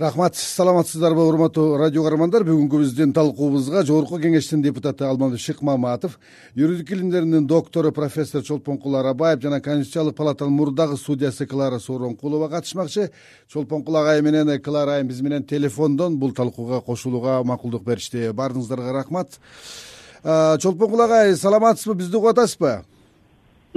рахмат саламатсыздарбы урматтуу радио каармандар. Бүгүнкү биздин талкуубузга жогорку кеңештин депутаты алмамбет шыкмаматов юридика илимдеринин доктору профессор чолпонкул арабаев жана конституциялык палатанын мурдагы судьясы клара сооронкулова катышмакчы. Чолпонкул агай менен клара айым биз менен телефондон бул талкууга кошулууга макулдук беришти баарыңыздарга рахмат. Чолпонкул агай саламатсызбы? Бизди угуп атасызбы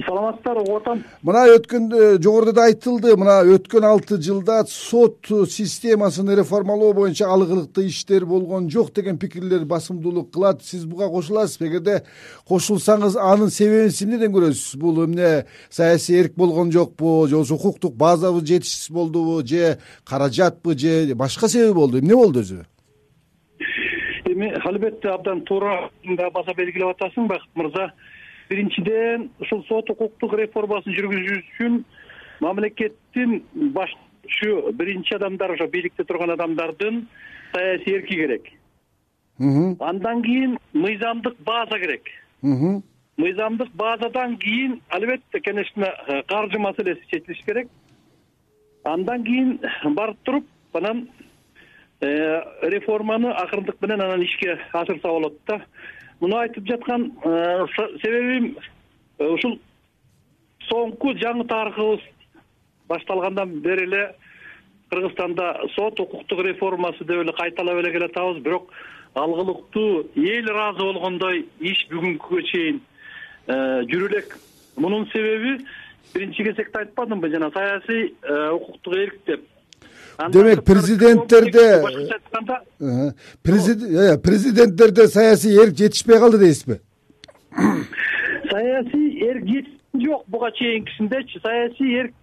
саламатсыздарбы угуп атам. Мына өткөн э, жогоруда да айтылды. Мына өткөн алты жылда сот системасын реформалоо боюнча алгылыктуу иштер болгон жок деген пикирлер басымдуулук кылат. Сиз буга кошуласызбы? Эгерде кошулсаңыз анын себебин сиз эмнеден көрөсүз. Бул эмне? Саясий эрк болгон жокпу же болбосо укуктук базабы жетишсиз болдубу же каражатпы же башка себеби болду. Эмне болду өзү? Эми албетте абдан туура баса белгилеп атасың бакыт мырза биринчиден ушул сот укуктук реформасын жүргүзүү үчүн мамлекеттин башчу биринчи адамдар ошо бийликте турган адамдардын саясий эрки керек. Андан кийин мыйзамдык база керек. Мыйзамдык базадан кийин албетте конечно э, каржы маселеси чечилиш керек. Андан кийин барып туруп анан э, реформаны акырындык менен анан ишке ашырса болот да муну айтып жаткан э, себебим э, ушул соңку жаңы тарыхыбыз башталгандан бери эле кыргызстанда сот укуктук реформасы деп эле кайталап эле келатабыз. Бирок алгылыктуу эл ыраазы болгондой иш бүгүнкүгө чейин э, жүрө элек мунун себеби биринчи кезекте айтпадымбы жана саясий укуктук эрк деп демек президенттерде башкача айтканда президенттерде саясий эрк жетишпей калды дейсизби? Саясий эрк жок. Буга чейинкисиндечи саясий эрк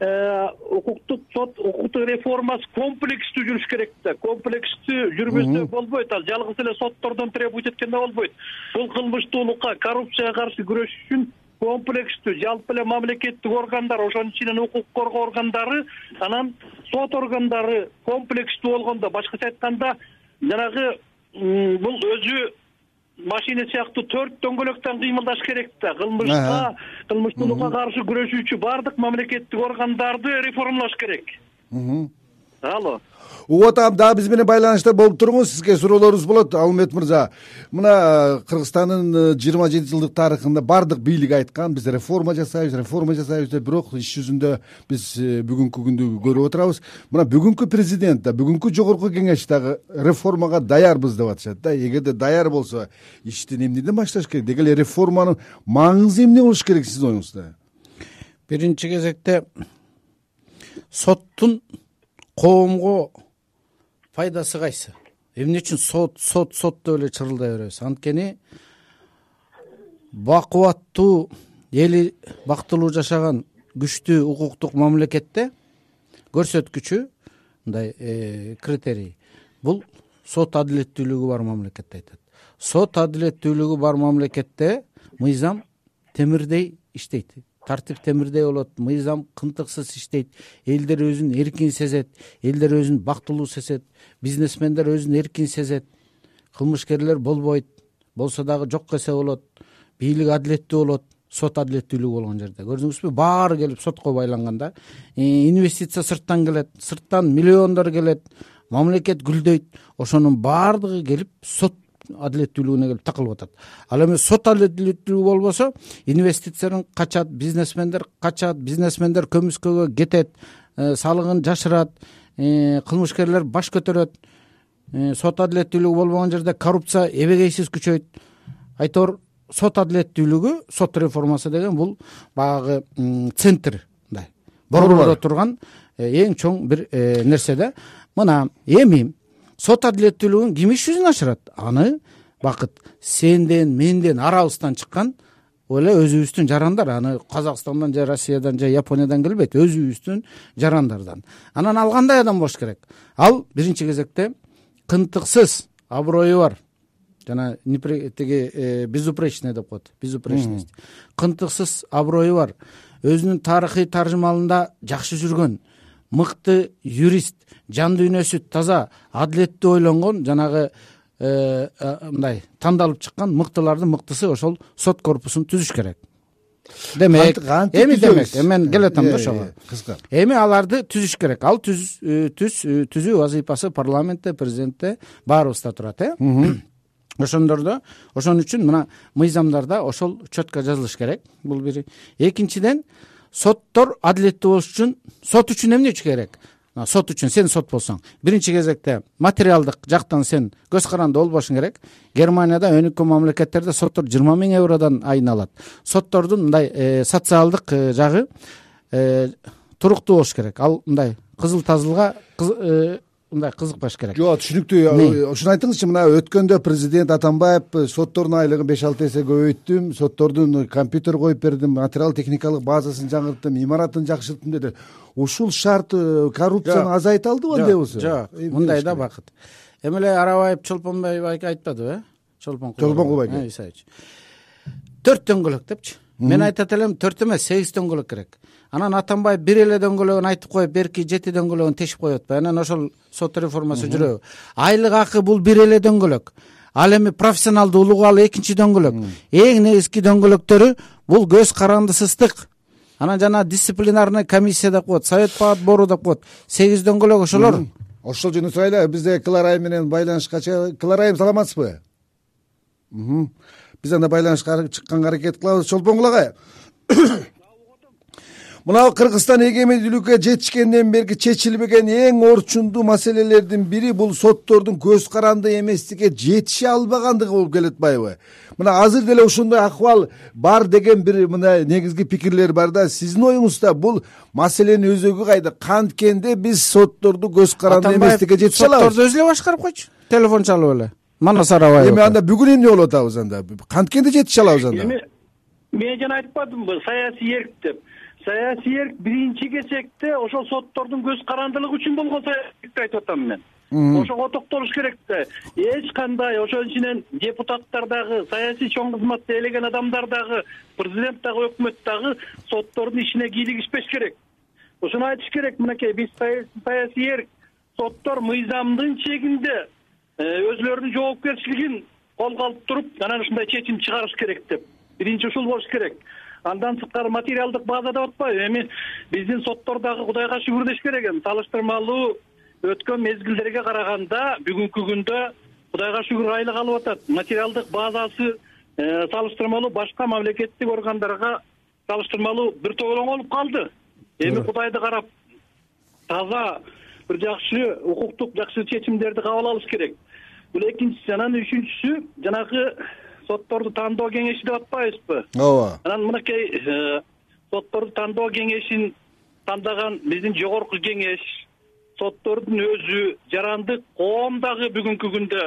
э, укуктук сот укуктук реформасы комплекстүү жүрүш керек да. Комплекстүү жүрбөсө болбойт ал. Жалгыз эле соттордон требовать эткенде болбойт. Бул кылмыштуулукка коррупцияга каршы күрөшүш үчүн комплекстүү жалпы эле мамлекеттик органдар ошонун ичинен укук коргоо органдары анан сот органдары комплекстүү болгондо. Башкача айтканда жанагы бул өзү машина сыяктуу төрт дөңгөлөктөн кыймылдаш керек да. Кылмышка кылмыштуулукка каршы күрөшүүчү баардык мамлекеттик органдарды реформалаш керек алло. Угуп атам дагы биз менен байланышта болуп туруңуз. Сизге суроолорубуз болот алмамбет мырза. Мына кыргызстандын э, жыйырма жети жылдык тарыхында баардык бийлик айткан биз реформа жасайбыз реформа жасайбыз деп бирок иш жүзүндө биз э, бүгүнкү күндү көрүп отурабыз. Мына бүгүнкү президент да бүгүнкү жогорку кеңеш дагы реформага даярбыз деп атышат да. Эгерде даяр болсо иштин эмнеден башташ керек? Деги эле реформанын маңызы эмне болуш керек сиздин оюңузда? Биринчи кезекте соттун коомго пайдасы кайсы? Эмне үчүн сот сот сот деп эле чырылдай беребиз? Анткени бакубаттуу эли бактылуу жашаган күчтүү укуктук мамлекетте көрсөткүчү мындай э, критерий. Бул сот адилеттүүлүгү бар мамлекетти айтат. Сот адилеттүүлүгү бар мамлекетте мыйзам темирдей иштейт тартип темирдей болот. Мыйзам кынтыксыз иштейт. Элдер өзүн эркин сезет. Элдер өзүн бактылуу сезет. Бизнесмендер өзүн эркин сезет. Кылмышкерлер болбойт. Болсо дагы жок эсе болот. Бийлик адилеттүү болот. Сот адилеттүүлүгү болгон жерде. Көрдүңүзбү? Баары келип сотко байланган да. Инвестиция сырттан келет. Сырттан миллиондор келет. Мамлекет гүлдөйт. Ошонун баардыгы келип сот адилеттүүлүгүнө келип такылып атат. Ал эми сот адилеттүүлүгү болбосо инвестициялар качат бизнесмендер качат бизнесмендер көмүскөгө кетет э, салыгын жашырат э, кылмышкерлер баш көтөрөт. Э, сот адилеттүүлүгү болбогон жерде коррупция эбегейсиз күчөйт. Айтор сот адилеттүүлүгү сот реформасы деген бул баягы центр мындай борбордо турган эң чоң бир нерсе да мына эми сот адилеттүүлүгүн ким иш жүзүнө ашырат. Аны бакыт сенден менден арабыздан чыккан эле өзүбүздүн жарандар. Аны казакстандан же россиядан же япониядан келбейт. Өзүбүздүн жарандардан. Анан ал кандай адам болуш керек? Ал биринчи кезекте кынтыксыз аброю бар. Жана тиги э, безупречный деп коет. Безупречность. Кынтыксыз аброю бар. Өзүнүн тарыхый таржымалында жакшы жүргөн мыкты юрист жан дүйнөсү таза адилеттүү ойлонгон жанагы э, э, мындай тандалып чыккан мыктылардын мыктысы ошол сот корпусун түзүш керек. Демек кантип эми демек түзөбүз? мен келатам да Э, ошого. э, кыска. Эми аларды түзүш керек. Ал түз э, түз э, түзүү вазыйпасы парламентте президентте баарыбызда турат э? Ошондордо ошон үчүн мына мыйзамдарда ошол четко жазылыш керек. Бул бири экинчиден соттор адилеттүү болуш үчүн сот үчүн эмне керек? Сот үчүн сен сот болсоң. Биринчи кезекте материалдык жактан сен көз каранды болбошуң керек. Германияда өнүккөн мамлекеттерде соттор жыйырма миң евродон айын алат. Соттордун мындай э, социалдык э, жагы э, туруктуу болуш керек. Ал мындай кызыл тазылга мындай кызыкпаш керек. Жок түшүнүктүү. Ушуну айтыңызчы мына өткөндө президент атамбаев э, соттордун айлыгын беш алты эсе көбөйттүм соттордун компьютер коюп бердим материал техникалык базасын жаңырттым имаратын жакшырттым деди. Ушул шарт э, коррупцияны азайта алдыбы андай болсо. жок. Мындай да бакыт эми эле арабаев чолпонбай байке айтпадыбы э чолпон Чолпон байке. Э, исаевич. Төрт дөңгөлөк депчи. Мен айтат элем төрт эмес сегиз дөңгөлөк керек анан атамбаев бир эле дөңгөлөгүн айтып коюп берки жети дөңгөлөгүн тешип коюп атпайбы анан ошол сот реформасы жүрөбү айлык акы бул бир эле дөңгөлөк. Ал эми профессионалдуу улугу ал экинчи дөңгөлөк. Эң негизги дөңгөлөктөрү бул көз карандысыздык анан жана дисциплинарный комиссия деп коет совет по отбору деп коет. Сегиз дөңгөлөк ошолор. Ошол жөнүндө сурайлы бизде клара айым менен байланышка чыга клара айым саламатсызбы биз анда байланышка чыкканга аракет кылабыз. Чолпонгул агай мына кыргызстан эгемендүүлүккө жетишкенден берки чечилбеген эң орчундуу маселелердин бири бул соттордун көз каранды эместикке жетише албагандыгы болуп келе атпайбы мына азыр деле ушундай акыбал бар деген бир мына негизги пикирлер бар да. Сиздин оюңузда бул маселенин өзөгү кайда? Канткенде биз сотторду көз каранды эместикке жетише алабыз. сотторду өзү эле башкарып койчу. Телефон чалып эле. Манас арабаев эми анда бүгүн эмне болуп атабыз анда? Канткенде жетише алабыз анда. Эми мен жана айтпадымбы? Саясий эрк деп саясий эрк биринчи кезекте ошол соттордун көз карандылыгы үчүн болгон эркти айтып атам мен. Ошого токтолуш керек да. Эч кандай ошон ичинен депутаттар дагы саясий чоң кызматты ээлеген адамдар дагы президент дагы өкмөт дагы соттордун ишине кийлигишпеш керек. Ушуну айтыш керек мынакей биз саясий эрк соттор мыйзамдын чегинде э, өзүлөрүнүн жоопкерчилигин колго алып туруп анан ушундай чечим чыгарыш керек деп. Биринчи ушул болуш керек андан сырткары материалдык база деп атпайбы эми биздин соттор дагы кудайга шүгүр деш керек эми. Салыштырмалуу өткөн мезгилдерге караганда бүгүнкү күндө кудайга шүгүр айлык алып атат. Материалдык базасы э, салыштырмалуу башка мамлекеттик органдарга салыштырмалуу бир тоголоң болуп калды. Эми кудайды карап таза бир жакшы укуктук жакшы чечимдерди кабыл алыш керек. Бул экинчиси анан үчүнчүсү жанагы сотторду тандоо кеңеши деп атпайбызбы? Ооба. Анан мынакей э, сотторду тандоо кеңешин тандаган биздин жогорку кеңеш соттордун өзү жарандык коом дагы бүгүнкү күндө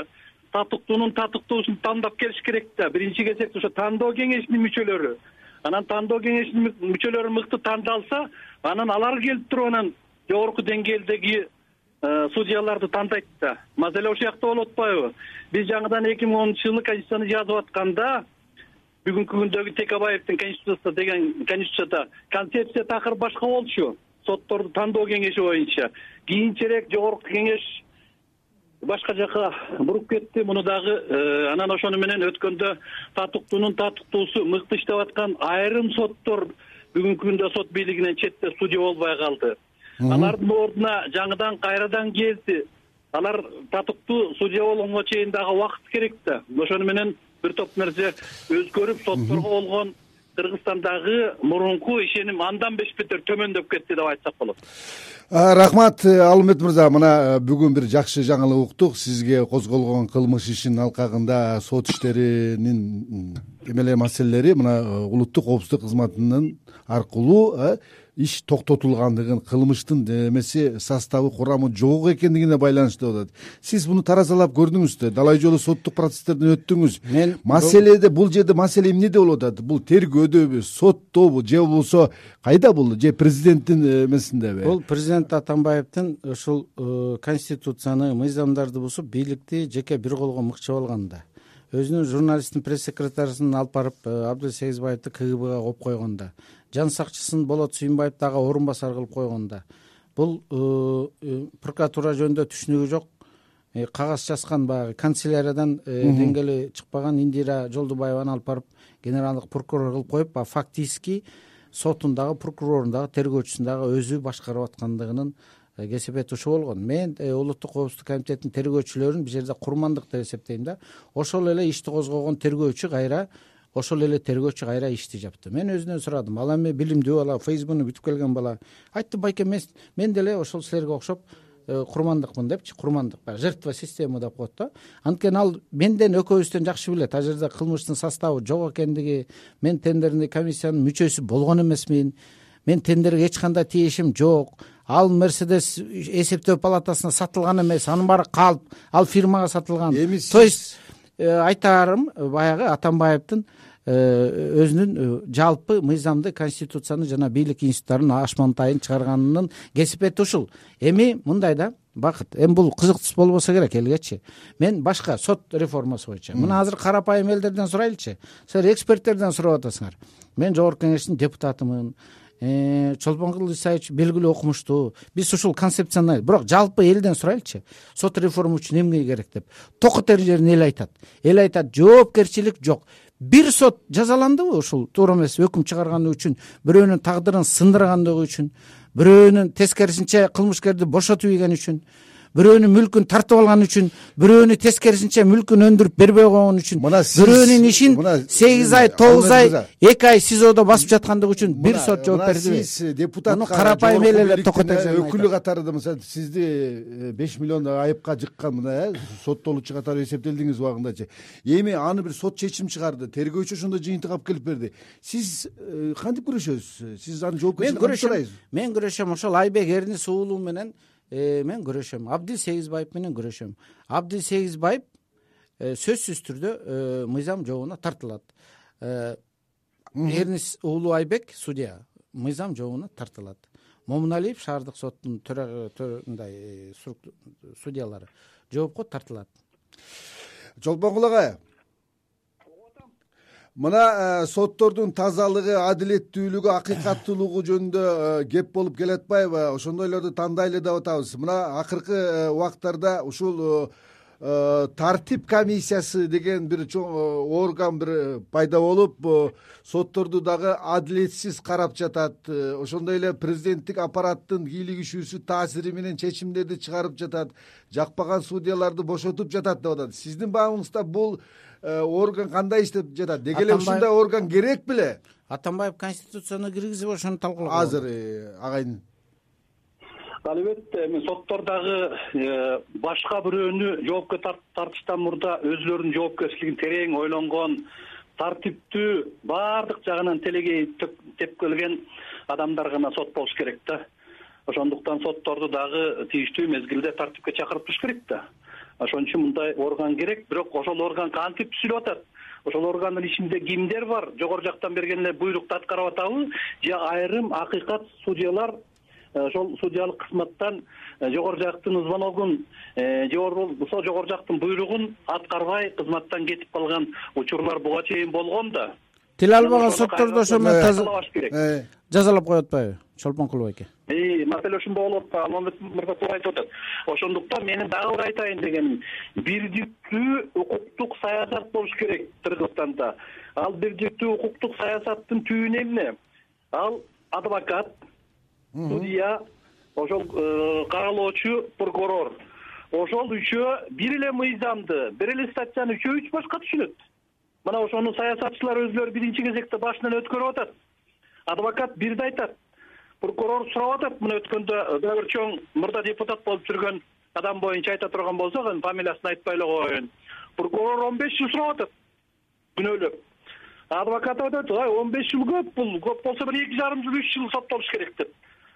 татыктуунун татыктуусун тандап келиш керек да. Биринчи кезекте ошо тандоо кеңешинин мүчөлөрү анан тандоо кеңешинин мүчөлөрү мыкты тандалса анан алар келип туруп анан жогорку деңгээлдеги судьяларды тандайт да. Маселе ошол жакта болуп атпайбы. Биз жаңыдан эки миң онунчу жылы конституцияны жазып атканда бүгүнкү күндөгү текебаевдин конституциясында деген конституцияда концепция такыр башка болчу. Сотторду тандоо кеңеши боюнча. Кийинчерээк жогорку кеңеш башка жака буруп кетти. Муну дагы э, анан ошону менен өткөндө татыктуунун татыктуусу мыкты иштеп аткан айрым соттор бүгүнкү күндө сот бийлигинен четте судья болбой калды алардын ордуна жаңыдан кайрадан келди алар татыктуу судья болгонго чейин дагы убакыт керек да. Ошону менен бир топ нерсе өзгөрүп сотторго болгон кыргызстандагы мурунку ишеним андан беш бетер төмөндөп кетти деп айтсак болот. Рахмат э, алымбет мырза. Мына э, бүгүн бир жакшы жаңылык уктук. Сизге козголгон кылмыш ишинин алкагында сот иштеринин м, эмеле маселелери мына э, улуттук коопсуздук кызматынын аркылуу иш токтотулгандыгын кылмыштын эмеси составы курамы жок экендигине байланыштуу деп атат сиз муну таразалап көрдүңүз далай жолу соттук процесстерден өттүңүз. Мен маселеде бул жерде маселе эмнеде болуп атат? Бул тергөөдөбү соттобу же болбосо кайда бул же президенттин э, эмесиндеби бул президент атамбаевдин ушул э, конституцияны мыйзамдарды бузуп бийликти жеке бир колго мыкчап алганда өзүнүн журналисттин пресс секретарсын алып барып э, абдул сегизбаевди кгбга коюп койгонда. Жан сакчысын болот сүйүнбаев дагы орун басар кылып койгонда. Бул э, э, прокуратура жөнүндө түшүнүгү жок. Кагаз жазган баягы канцеляриядан деңгээли чыкпаган индира жолдубаеваны алып барып генералдык прокурор кылып коюп а фактически сотун дагы прокурорун дагы тергөөчүсүн дагы өзү башкарып аткандыгынын э, кесепети ушул болгон мен э, улуттук коопсуздук комитетинин тергөөчүлөрүн бул жерде курмандык деп эсептейм да. Ошол эле ишти козгогон тергөөчү кайра ошол эле тергөөчү кайра ишти жапты. Мен өзүнөн сурадым. Ал эми билимдүү бала фейсбугну бүтүп келген бала. Айттым байке мен деле ошол силерге окшоп Э, курмандыкмын депчи курмандык баягы жертва системы деп коет да. Анткени ал менден экөөбүздөн жакшы билет. Ал жерде кылмыштын составы жок экендиги мен тендерный комиссиянын мүчөсү болгон эмесмин. Мен тендерге эч кандай тиешим жок ал мерседес эсептөө палатасына сатылган эмес анын баары калп ал фирмага сатылган. Эми то есть э, айтаарым баягы атамбаевдин Э, өзүнүн э, жалпы мыйзамды конституцияны жана бийлик институттарын ашмантайын чыгарганынын кесипети ушул. Эми мындай да бакыт. Эми бул кызыктуу болбосо керек элгечи. Мен башка сот реформасы боюнча. Мына азыр карапайым элдерден сурайлычы. Силер эксперттерден сурап атасыңар. Мен жогорку кеңештин депутатымын э, чолпонкул исаевич белгилүү окумуштуу биз ушул концепцияны бирок жалпы элден сурайлычы. Сот реформа үчүн эмне керек деп. Токот эрежерин эл айтат. Эл айтат жоопкерчилик жок. Бир сот жазаландыбы ушул туура эмес өкүм чыгарганы үчүн бирөөнүн тагдырын сындыргандыгы үчүн бирөөнүн тескерисинче кылмышкерди бошотуп ийгени үчүн бирөөнүн мүлкүн тартып алган үчүн бирөөнү тескерисинче мүлкүн өндүрүп бербей койгон үчүн мына бирөөнүн ишин сегиз ай тогуз ай эки ай сизодо басып жаткандыгы үчүн бир сот жооп бердиби сиз депутат муну карапайым эл эле токот өкүлү катары мисалы сизди э, беш миллион айыпка жыккан мына э соттолуучу катары эсептелдиңиз убагындачы. Эми аны бир сот чечим чыгарды тергөөчү ошондо жыйынтык алып келип берди. Сиз э, кантип күрөшөсүз? Сиз аны жоопкерчиликке мен күрөшөм мен күрөшөм ошол айбек эрнис уулу менен Э, мен күрөшөм абдил сегизбаев менен күрөшөм абдил сегизбаев э, сөзсүз түрдө э, мыйзам жообуна тартылат. Эрнис уулу айбек судья мыйзам жообуна тартылат. Момуналиев шаардык соттун мындай судьялары жоопко тартылат. Чолпонкул агай мына э, соттордун тазалыгы адилеттүүлүгү акыйкаттуулугу жөнүндө э, кеп болуп келатпайбы? Ошондойлорду тандайлы деп атабыз. Мына акыркы э, убактарда ушул тартип комиссиясы деген бир чоң орган бир пайда болуп сотторду дагы адилетсиз карап жатат. Ошондой эле президенттик аппараттын кийлигишүүсү таасири менен чечимдерди чыгарып жатат. Жакпаган судьяларды бошотуп жатат деп атат. Сиздин баамыңызда бул орган кандай иштеп жатат деги эле ушундай орган керек беле. Атамбаев конституцияны киргизиби ошону талкуулоо азыр э, агайын албетте эми соттор дагы э, башка бирөөнү жоопко тартыштан мурда өзүлөрүнүн жоопкерчилигин терең ойлонгон тартиптүү баардык жагынан телегей тепкелген адамдар гана сот болуш керек да. Ошондуктан сотторду дагы тийиштүү мезгилде тартипке чакырып туруш керек да ошон үчүн мындай орган керек бирок ошол орган кантип түзүлүп атат? Ошол органдын ичинде кимдер бар? Жогору жактан берген эле буйрукту аткарып атабы же айрым акыйкат судьялар э, ошол судьялык кызматтан э, жогору жактын звоногун э, же болбосо жогору жактын буйругун аткарбай кызматтан кетип калган учурлар буга чейин болгон да. Тил албаган сотторду ошо тазалабаш керек жазалап коюп атпайбы чолпонкул байке маселе ушунда болуп атпайбы алмамбет мырза туура айтып атат. Ошондуктан менин дагы бир айтайын дегеним бирдиктүү укуктук саясат болуш керек кыргызстанда. Ал бирдиктүү укуктук саясаттын түбүнү эмне ал адвокат судья ошол э, каралоочу прокурор. Ошол үчөө бир эле мыйзамды бир эле статьяны үчөө үч башка түшүнөт. Мына ошону саясатчылар өзүлөрү биринчи кезекте башынан өткөрүп атат адвокат бирди айтат. Прокурор сурап атат. Мына өткөндө дагы бир чоң мурда депутат болуп жүргөн адам боюнча айта турган болсок эми фамилиясын айтпай эле коеюн прокурор он беш жыл сурап атат. Күнөөлөп. Адвокат айтып атат ай он беш жыл көп бул. Көп болсо бир эки жарым жыл үч жыл соттолуш керек деп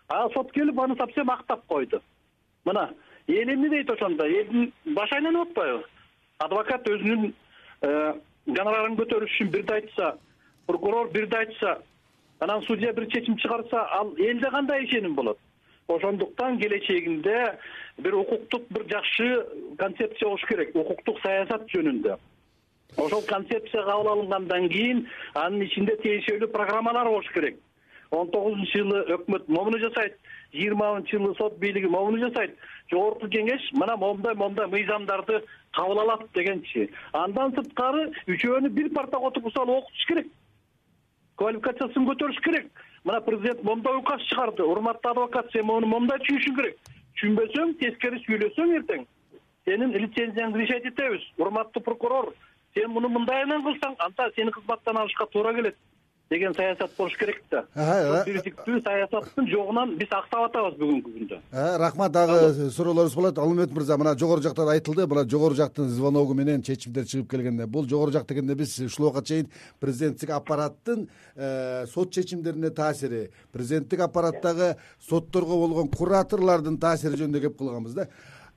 а сот келип аны совсем актап койду. Мына эл эмне дейт ошондо. Элдин башы айланып атпайбы? Адвокат өзүнүн э, гонорарын көтөрүш үчүн бирди айтса прокурор бирди айтса анан судья бир чечим чыгарса ал элде кандай ишеним болот? Ошондуктан келечегинде бир укуктук бир жакшы концепция болуш керек укуктук саясат жөнүндө. Ошол концепция кабыл алынгандан кийин анын ичинде тиешелүү программалар болуш керек. Он тогузунчу жылы өкмөт момуну жасайт жыйырманчы жылы сот бийлиги могуну жасайт. Жогорку кеңеш мына момундай момундай мыйзамдарды кабыл алат дегенчи андан сырткары үчөөнү бир партага отуруп салып окутуш керек квалификациясын көтөрүш керек. Мына президент момундай указ чыгарды. Урматтуу адвокат сен муну момундай түшүнүшүң керек. Түшүнбөсөң тескери сүйлөсөң эртең. Сенин лицензияңды лишать этебиз. Урматтуу прокурор сен муну мындайынан кылсаң анда сени кызматтан алышка туура келет деген саясат болуш керек да. Бирдиктүү саясаттын жогунан биз актап атабыз бүгүнкү күндө. Рахмат дагы суроолорубуз болот. Алмамет мырза мына жогору жакта да айтылды. Мына жогору жактын звоногу менен чечимдер чыгып келгенде. Бул жогору жак дегенде биз ушул убакка чейин президенттик аппараттын э, сот чечимдерине таасири президенттик аппараттагы сотторго болгон кураторлордун таасири жөнүндө кеп кылганбыз да.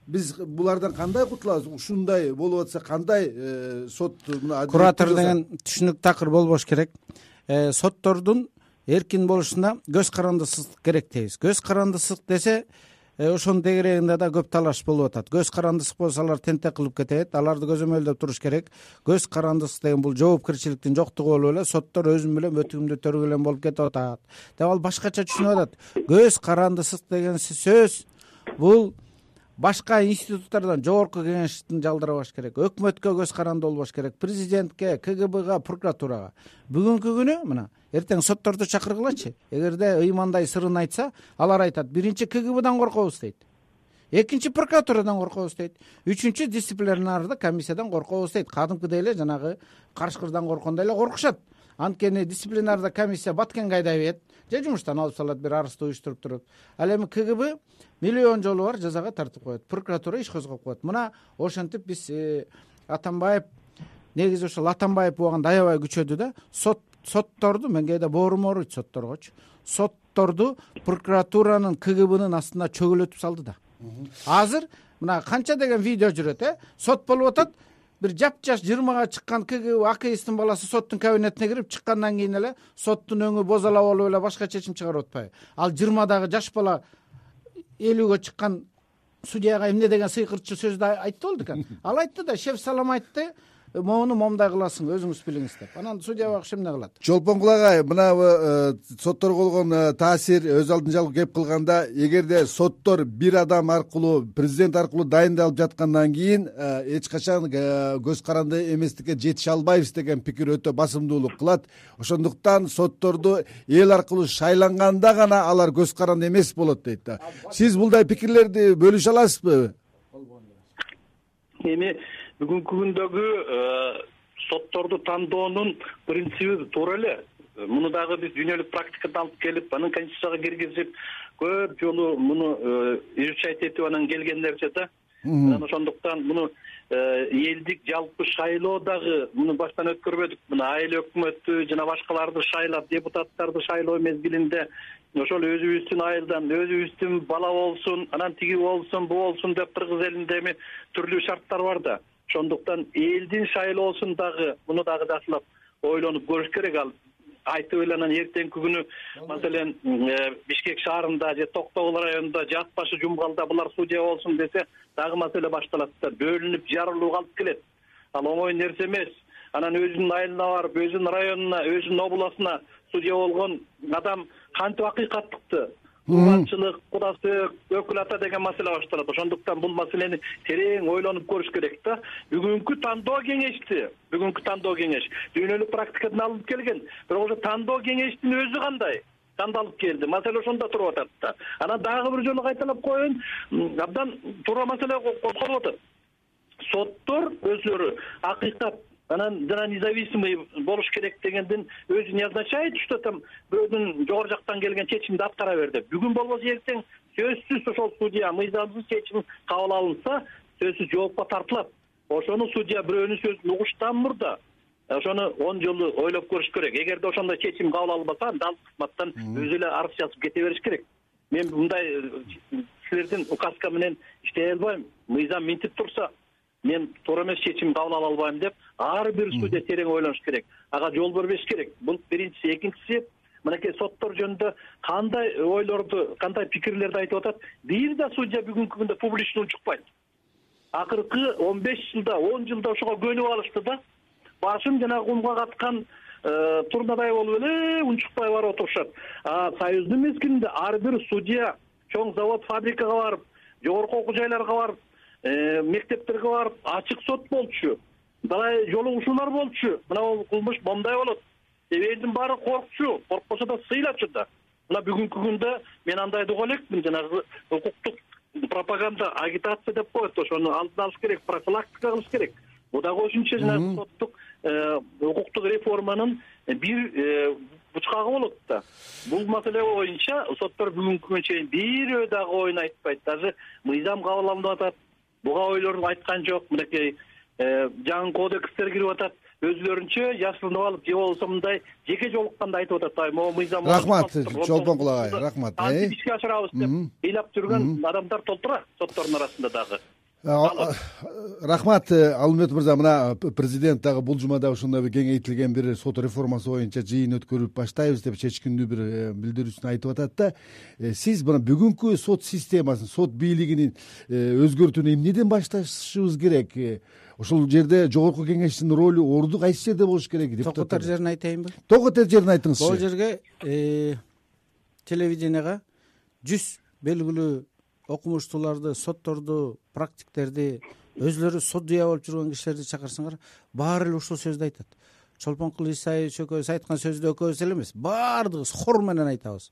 Биз булардан кандай кутулабыз ушундай болуп атса кандай э, сот куратор деген түшүнүктүү такыр болбош керек. Э, соттордун эркин болушуна көз карандысыздык керек дейбиз. Көз карандысыздык десе э, ошонун тегерегинде да көп талаш болуп атат. Көз карандысыздык болсо алар тентек кылып кетет аларды көзөмөлдөп туруш керек. Көз карандысыздык деген бул жоопкерчиликтин жоктугу болуп эле соттор өзүм билем өтүгүмдү төргүлөн болуп кетип атат. Деп ал башкача түшүнүп атат. Көз карандысыздык деген сөз бул башка институттардан жогорку кеңештин жалдырабаш керек өкмөткө көз каранды болбош керек президентке кгбга прокуратурага. Бүгүнкү күнү мына эртең сотторду чакыргылачы. Эгерде ыймандай сырын айтса алар айтат биринчи кгбдан коркобуз дейт. Экинчи прокуратурадан коркобуз дейт. Үчүнчү дисциплинардык комиссиядан коркобуз дейт. Кадимкидей эле жанагы карышкырдан корккондой эле коркушат анткени дисциплинардык комиссия баткенге айдап ийет же жумуштан алып салат бир арызды уюштуруп туруп. Ал эми кгб миллион жолу бар жазага тартып коет. Прокуратура иш козгоп коет. Мына ошентип биз э, атамбаев негизи ошол атамбаев убагында аябай күчөдү да сот сотторду мен кээде боорум ооруйт сотторгочу. Сотторду прокуратуранын кгбнын астына чөгөлөтүп салды да. Азыр мына канча деген видео жүрөт э? Сот болуп атат бир жапжаш жыйырмага чыккан кгб акисттин баласы соттун кабинетине кирип чыккандан кийин эле соттун өңү бозала болуп эле башка чечим чыгарып атпайбы. Ал жыйырмадагы жаш бала элүүгө чыккан судьяга эмне деген сыйкыртчу сөздү айтты болду экен? Ал айтты да шеф салам айтты могуну момундай кыласың өзүңүз билиңиз деп анан судья багыш эмне кылат. Чолпонкул агай мынабу э, сотторго болгон э, таасир өз алдын жалгы кеп кылганда эгерде соттор бир адам аркылуу президент аркылуу дайындалып жаткандан кийин э, эч качан көз каранды эместикке жетише албайбыз деген пикир өтө басымдуулук кылат. Ошондуктан сотторду эл аркылуу шайланганда гана алар көз каранды эмес болот дейт да. Сиз мындай пикирлерди бөлүшө аласызбы? Эми бүгүнкү күндөгү э, сотторду тандоонун принциби туура эле муну дагы биз дүйнөлүк практикадан алып келип анан конституцияга киргизип көп жолу муну э, изучать этип анан келген нерсе да анан ошондуктан муну э, элдик жалпы шайлоо дагы муну баштан өткөрбөдүк. Мына айыл өкмөттү жана башкаларды шайлап депутаттарды шайлоо мезгилинде ошол өзүбүздүн айылдан өзүбүздүн бала болсун анан тиги болсун бул болсун деп кыргыз элинде эми түрлүү шарттар бар да ошондуктан элдин шайлоосун дагы муну дагы жакшылап ойлонуп көрүш керек. Ал айтып эле анан эртеңки күнү маселен э, бишкек шаарында же токтогул районунда же ат башы жумгалда булар судья болсун десе дагы маселе башталат да бөлүнүп жарылууга алып келет. Ал оңой нерсе эмес. Анан өзүнүн айылына барып өзүнүн районуна өзүнүн областуна судья болгон адам кантип акыйкаттыкты урманчылык куда өкүл ата деген маселе башталат. Ошондуктан бул маселени терең ойлонуп көрүш керек да. Бүгүнкү тандоо кеңешти бүгүнкү тандоо кеңеш. Дүйнөлүк практикадан алынып келген бирок ошо тандоо кеңештин өзү кандай? Тандалып келди. Маселе ошондо туруп атат да. Анан дагы бир жолу кайталап коеюн абдан туура маселе козголуп атат соттор өздөрү акыйкат анан жана независимый болуш керек дегендин өзү не означает что там бирөөдүн жогору жактан келген чечимди аткара бер деп. Бүгүн болбосо эртең сөзсүз ошол судья мыйзамсыз чечим кабыл алынса сөзсүз жоопко тартылат. Ошону судья бирөөнүн сөзүн угуштан мурда. Ошону он жолу ойлоп көрүш керек. Эгерде ошондой чечим кабыл алынбаса анда ал кызматтан өзү эле арыз жазып кете бериш керек. Мен мындай э, силердин указка менен иштей албайм. Мыйзам минтип турса мен туура эмес чечим кабыл ала албайм деп ар бир судья терең ойлонуш керек. Ага жол бербеш керек. Бул биринчиси. Экинчиси мынакей соттор жөнүндө кандай ойлорду кандай пикирлерди айтып атат? Бир да судья бүгүнкү күндө публично унчукпайт акыркы он беш жылда он жылда ошого көнүп алышты да башын жанагы кумга каткан э, турнадай болуп эле унчукпай барып отурушат. А союздун мезгилинде ар бир судья чоң завод фабрикага барып жогорку окуу жайларга барып мектептерге барып ачык сот болчу мындай жолугушуулар болчу. Мына бул кылмыш момундай болот. Элдин баары коркчу коркпосо да сыйлачу да. Мына бүгүнкү күндө мен андайды уга элекмин жанагы укуктук пропаганда агитация деп коет ошону алдын алыш керек профилактика кылыш керек. Бул дагы осүнчө жанагы соттук э, укуктук реформанын бир э, бучкагы болот да. Бул маселе боюнча соттор бүгүнкү күнгө чейин бирөө дагы оюн айтпайт. Даже мыйзам кабыл алынып атат буга ойлорун айткан жок. Мынакей э, жаңы кодекстер кирип атат. Өзүлөрүнчө яшырынып алып же болбосо мындай жеке жолукканда айтып атат ай могу мыйзам рахмат чолпонкул агай рахмат кантип ишке ашырабыз деп ыйлап жүргөн адамдар толтура соттордун арасында дагы рахмат э, алымбет мырза мына президент дагы бул жумада ушундай бир кеңейтилген бир сот реформасы боюнча жыйын өткөрүп баштайбыз деп чечкиндүү бир э, билдирүүсүн айтып атат да. Э, сиз мына бүгүнкү сот системасын сот бийлигин өзгөртүүнү эмнеден башташыбыз керек? Ошол жерде жогорку кеңештин ролу орду кайсы жерде болуш керек токотор жерин айтайынбы токотор жерин айтыңызчы бул жерге телевиденияга жүз белгилүү окумуштууларды сотторду практиктерди өзүлөрү судья болуп жүргөн кишилерди чакырсаңар баары эле ушул сөздү айтат. Чолпонкул исаевич экөөбүз айткан сөздү экөөбүз эле эмес. Баардыгыбыз хор менен айтабыз.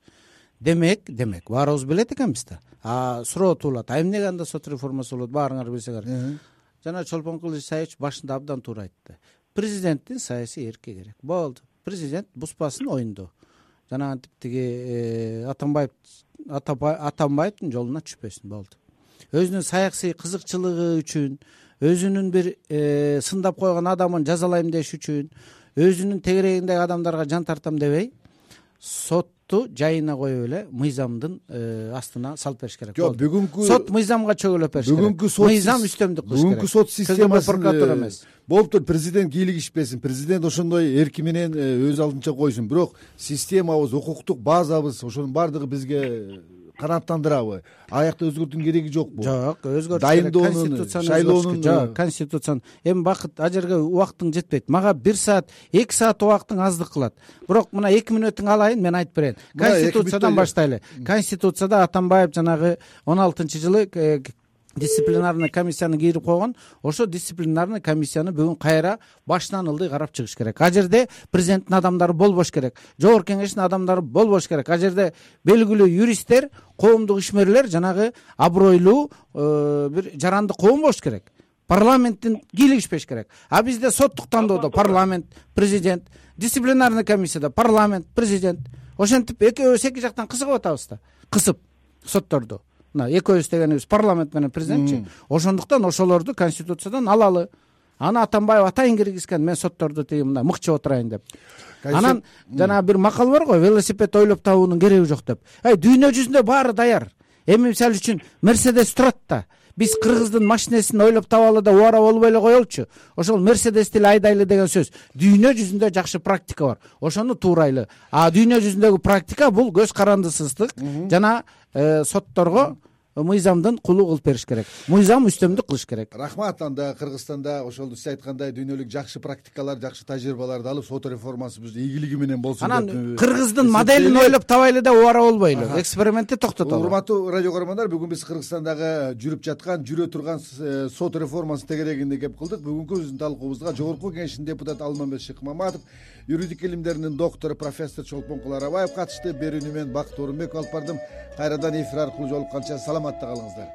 Демек демек баарыбыз билет экенбиз да. А суроо туулат. А эмнеге анда сот реформасы болот? Баарыңар билсеңер. Жана чолпонкул исаевич башында абдан туура айтты. Президенттин саясий эрки керек. Болду. Президент бузбасын оюнду. Жанагынтип тиги э, атамбаев атамбаевдин жолуна түшпөсүн болду. Өзүнүн саясий кызыкчылыгы үчүн өзүнүн бир э, сындап койгон адамын жазалайм деш үчүн өзүнүн тегерегиндеги адамдарга жан тартам дебей сотту жайына коюп эле мыйзамдын э, астына салып бериш керек жок бүгүнкү сот мыйзамга чөгөлөп бериш керек. бүгүнкү сот мыйзам үстөмдүк кылыш керек. бүгүнкү сот системасы прокуратура эмес. болуптур президент кийлигишпесин президент ошондой эрки менен э, өз алдынча койсун. Бирок системабыз укуктук базабыз ошонун баардыгы бизге канааттандырабы аякта өзгөртүүнүн кереги жокпу? Жок өзгөртүш дайындоонун конституцияны шайлоонун жок конституцияны. Эми убакыт ал жерге убактың жетпейт. Мага бир саат эки саат убактың аздык кылат. Бирок мына эки мүнөтүң алайын мен айтып берейин. Конституциядан баштайлы. Конституцияда атамбаев жанагы он алтынчы жылы э, дисциплинарный комиссияны кийирип койгон. Ошо дисциплинарный комиссияны бүгүн кайра башынан ылдый карап чыгыш керек. Ал жерде президенттин адамдары болбош керек жогорку кеңештин адамдары болбош керек. Ал жерде белгилүү юристтер коомдук ишмерлер жанагы абройлуу э, бир жарандык коом болуш керек. Парламенттин кийлигишпеш керек. А бизде соттук тандоодо парламент президент дисциплинарный комиссияда парламент президент. Ошентип экөөбүз эки жактан кысып атабыз да. Кысып сотторду мына экөөбүз дегенибиз парламент менен президентчи. Ошондуктан ошолорду конституциядан алалы. Аны атамбаев атайын киргизген мен сотторду тиги мындай мыкчып отурайын деп. Анан жанагы бир макал бар го велосипед ойлоп табуунун кереги жок деп. Эй дүйнө жүзүндө баары даяр. Эми мисалы үчүн мерседес турат да биз кыргыздын машинесин ойлоп табалы да убара болбой эле коелучу ошол мерседести эле айдайлы деген сөз. Дүйнө жүзүндө жакшы практика бар. Ошону туурайлы. А дүйнө жүзүндөгү практика бул көз карандысыздык жана э, сотторго мыйзамдын кулу кылып бериш керек. Мыйзам үстөмдүк кылыш керек. Рахмат анда кыргызстанда ошол сиз айткандай дүйнөлүк жакшы практикалар жакшы тажрыйбаларды алып сот реформасыбыз ийгилиги менен болсун анан кыргыздын моделин ойлоп табайлы да убара болбойлу экспериментти токтотолу. Урматтуу радио көрөрмандар бүгүн биз кыргызстандагы жүрүп жаткан жүрө турган э, сот реформасынын тегерегинде кеп кылдык. Бүгүнкү биздин талкуубузга жогорку кеңештин депутаты алмамбет шыкмаматов юридик илимдеринин доктору профессор чолпонкул арабаев катышты берүүнү мен бакыт оорунбеков алып бардым кайрадан эфир аркылуу жолукканча саламатта калыңыздар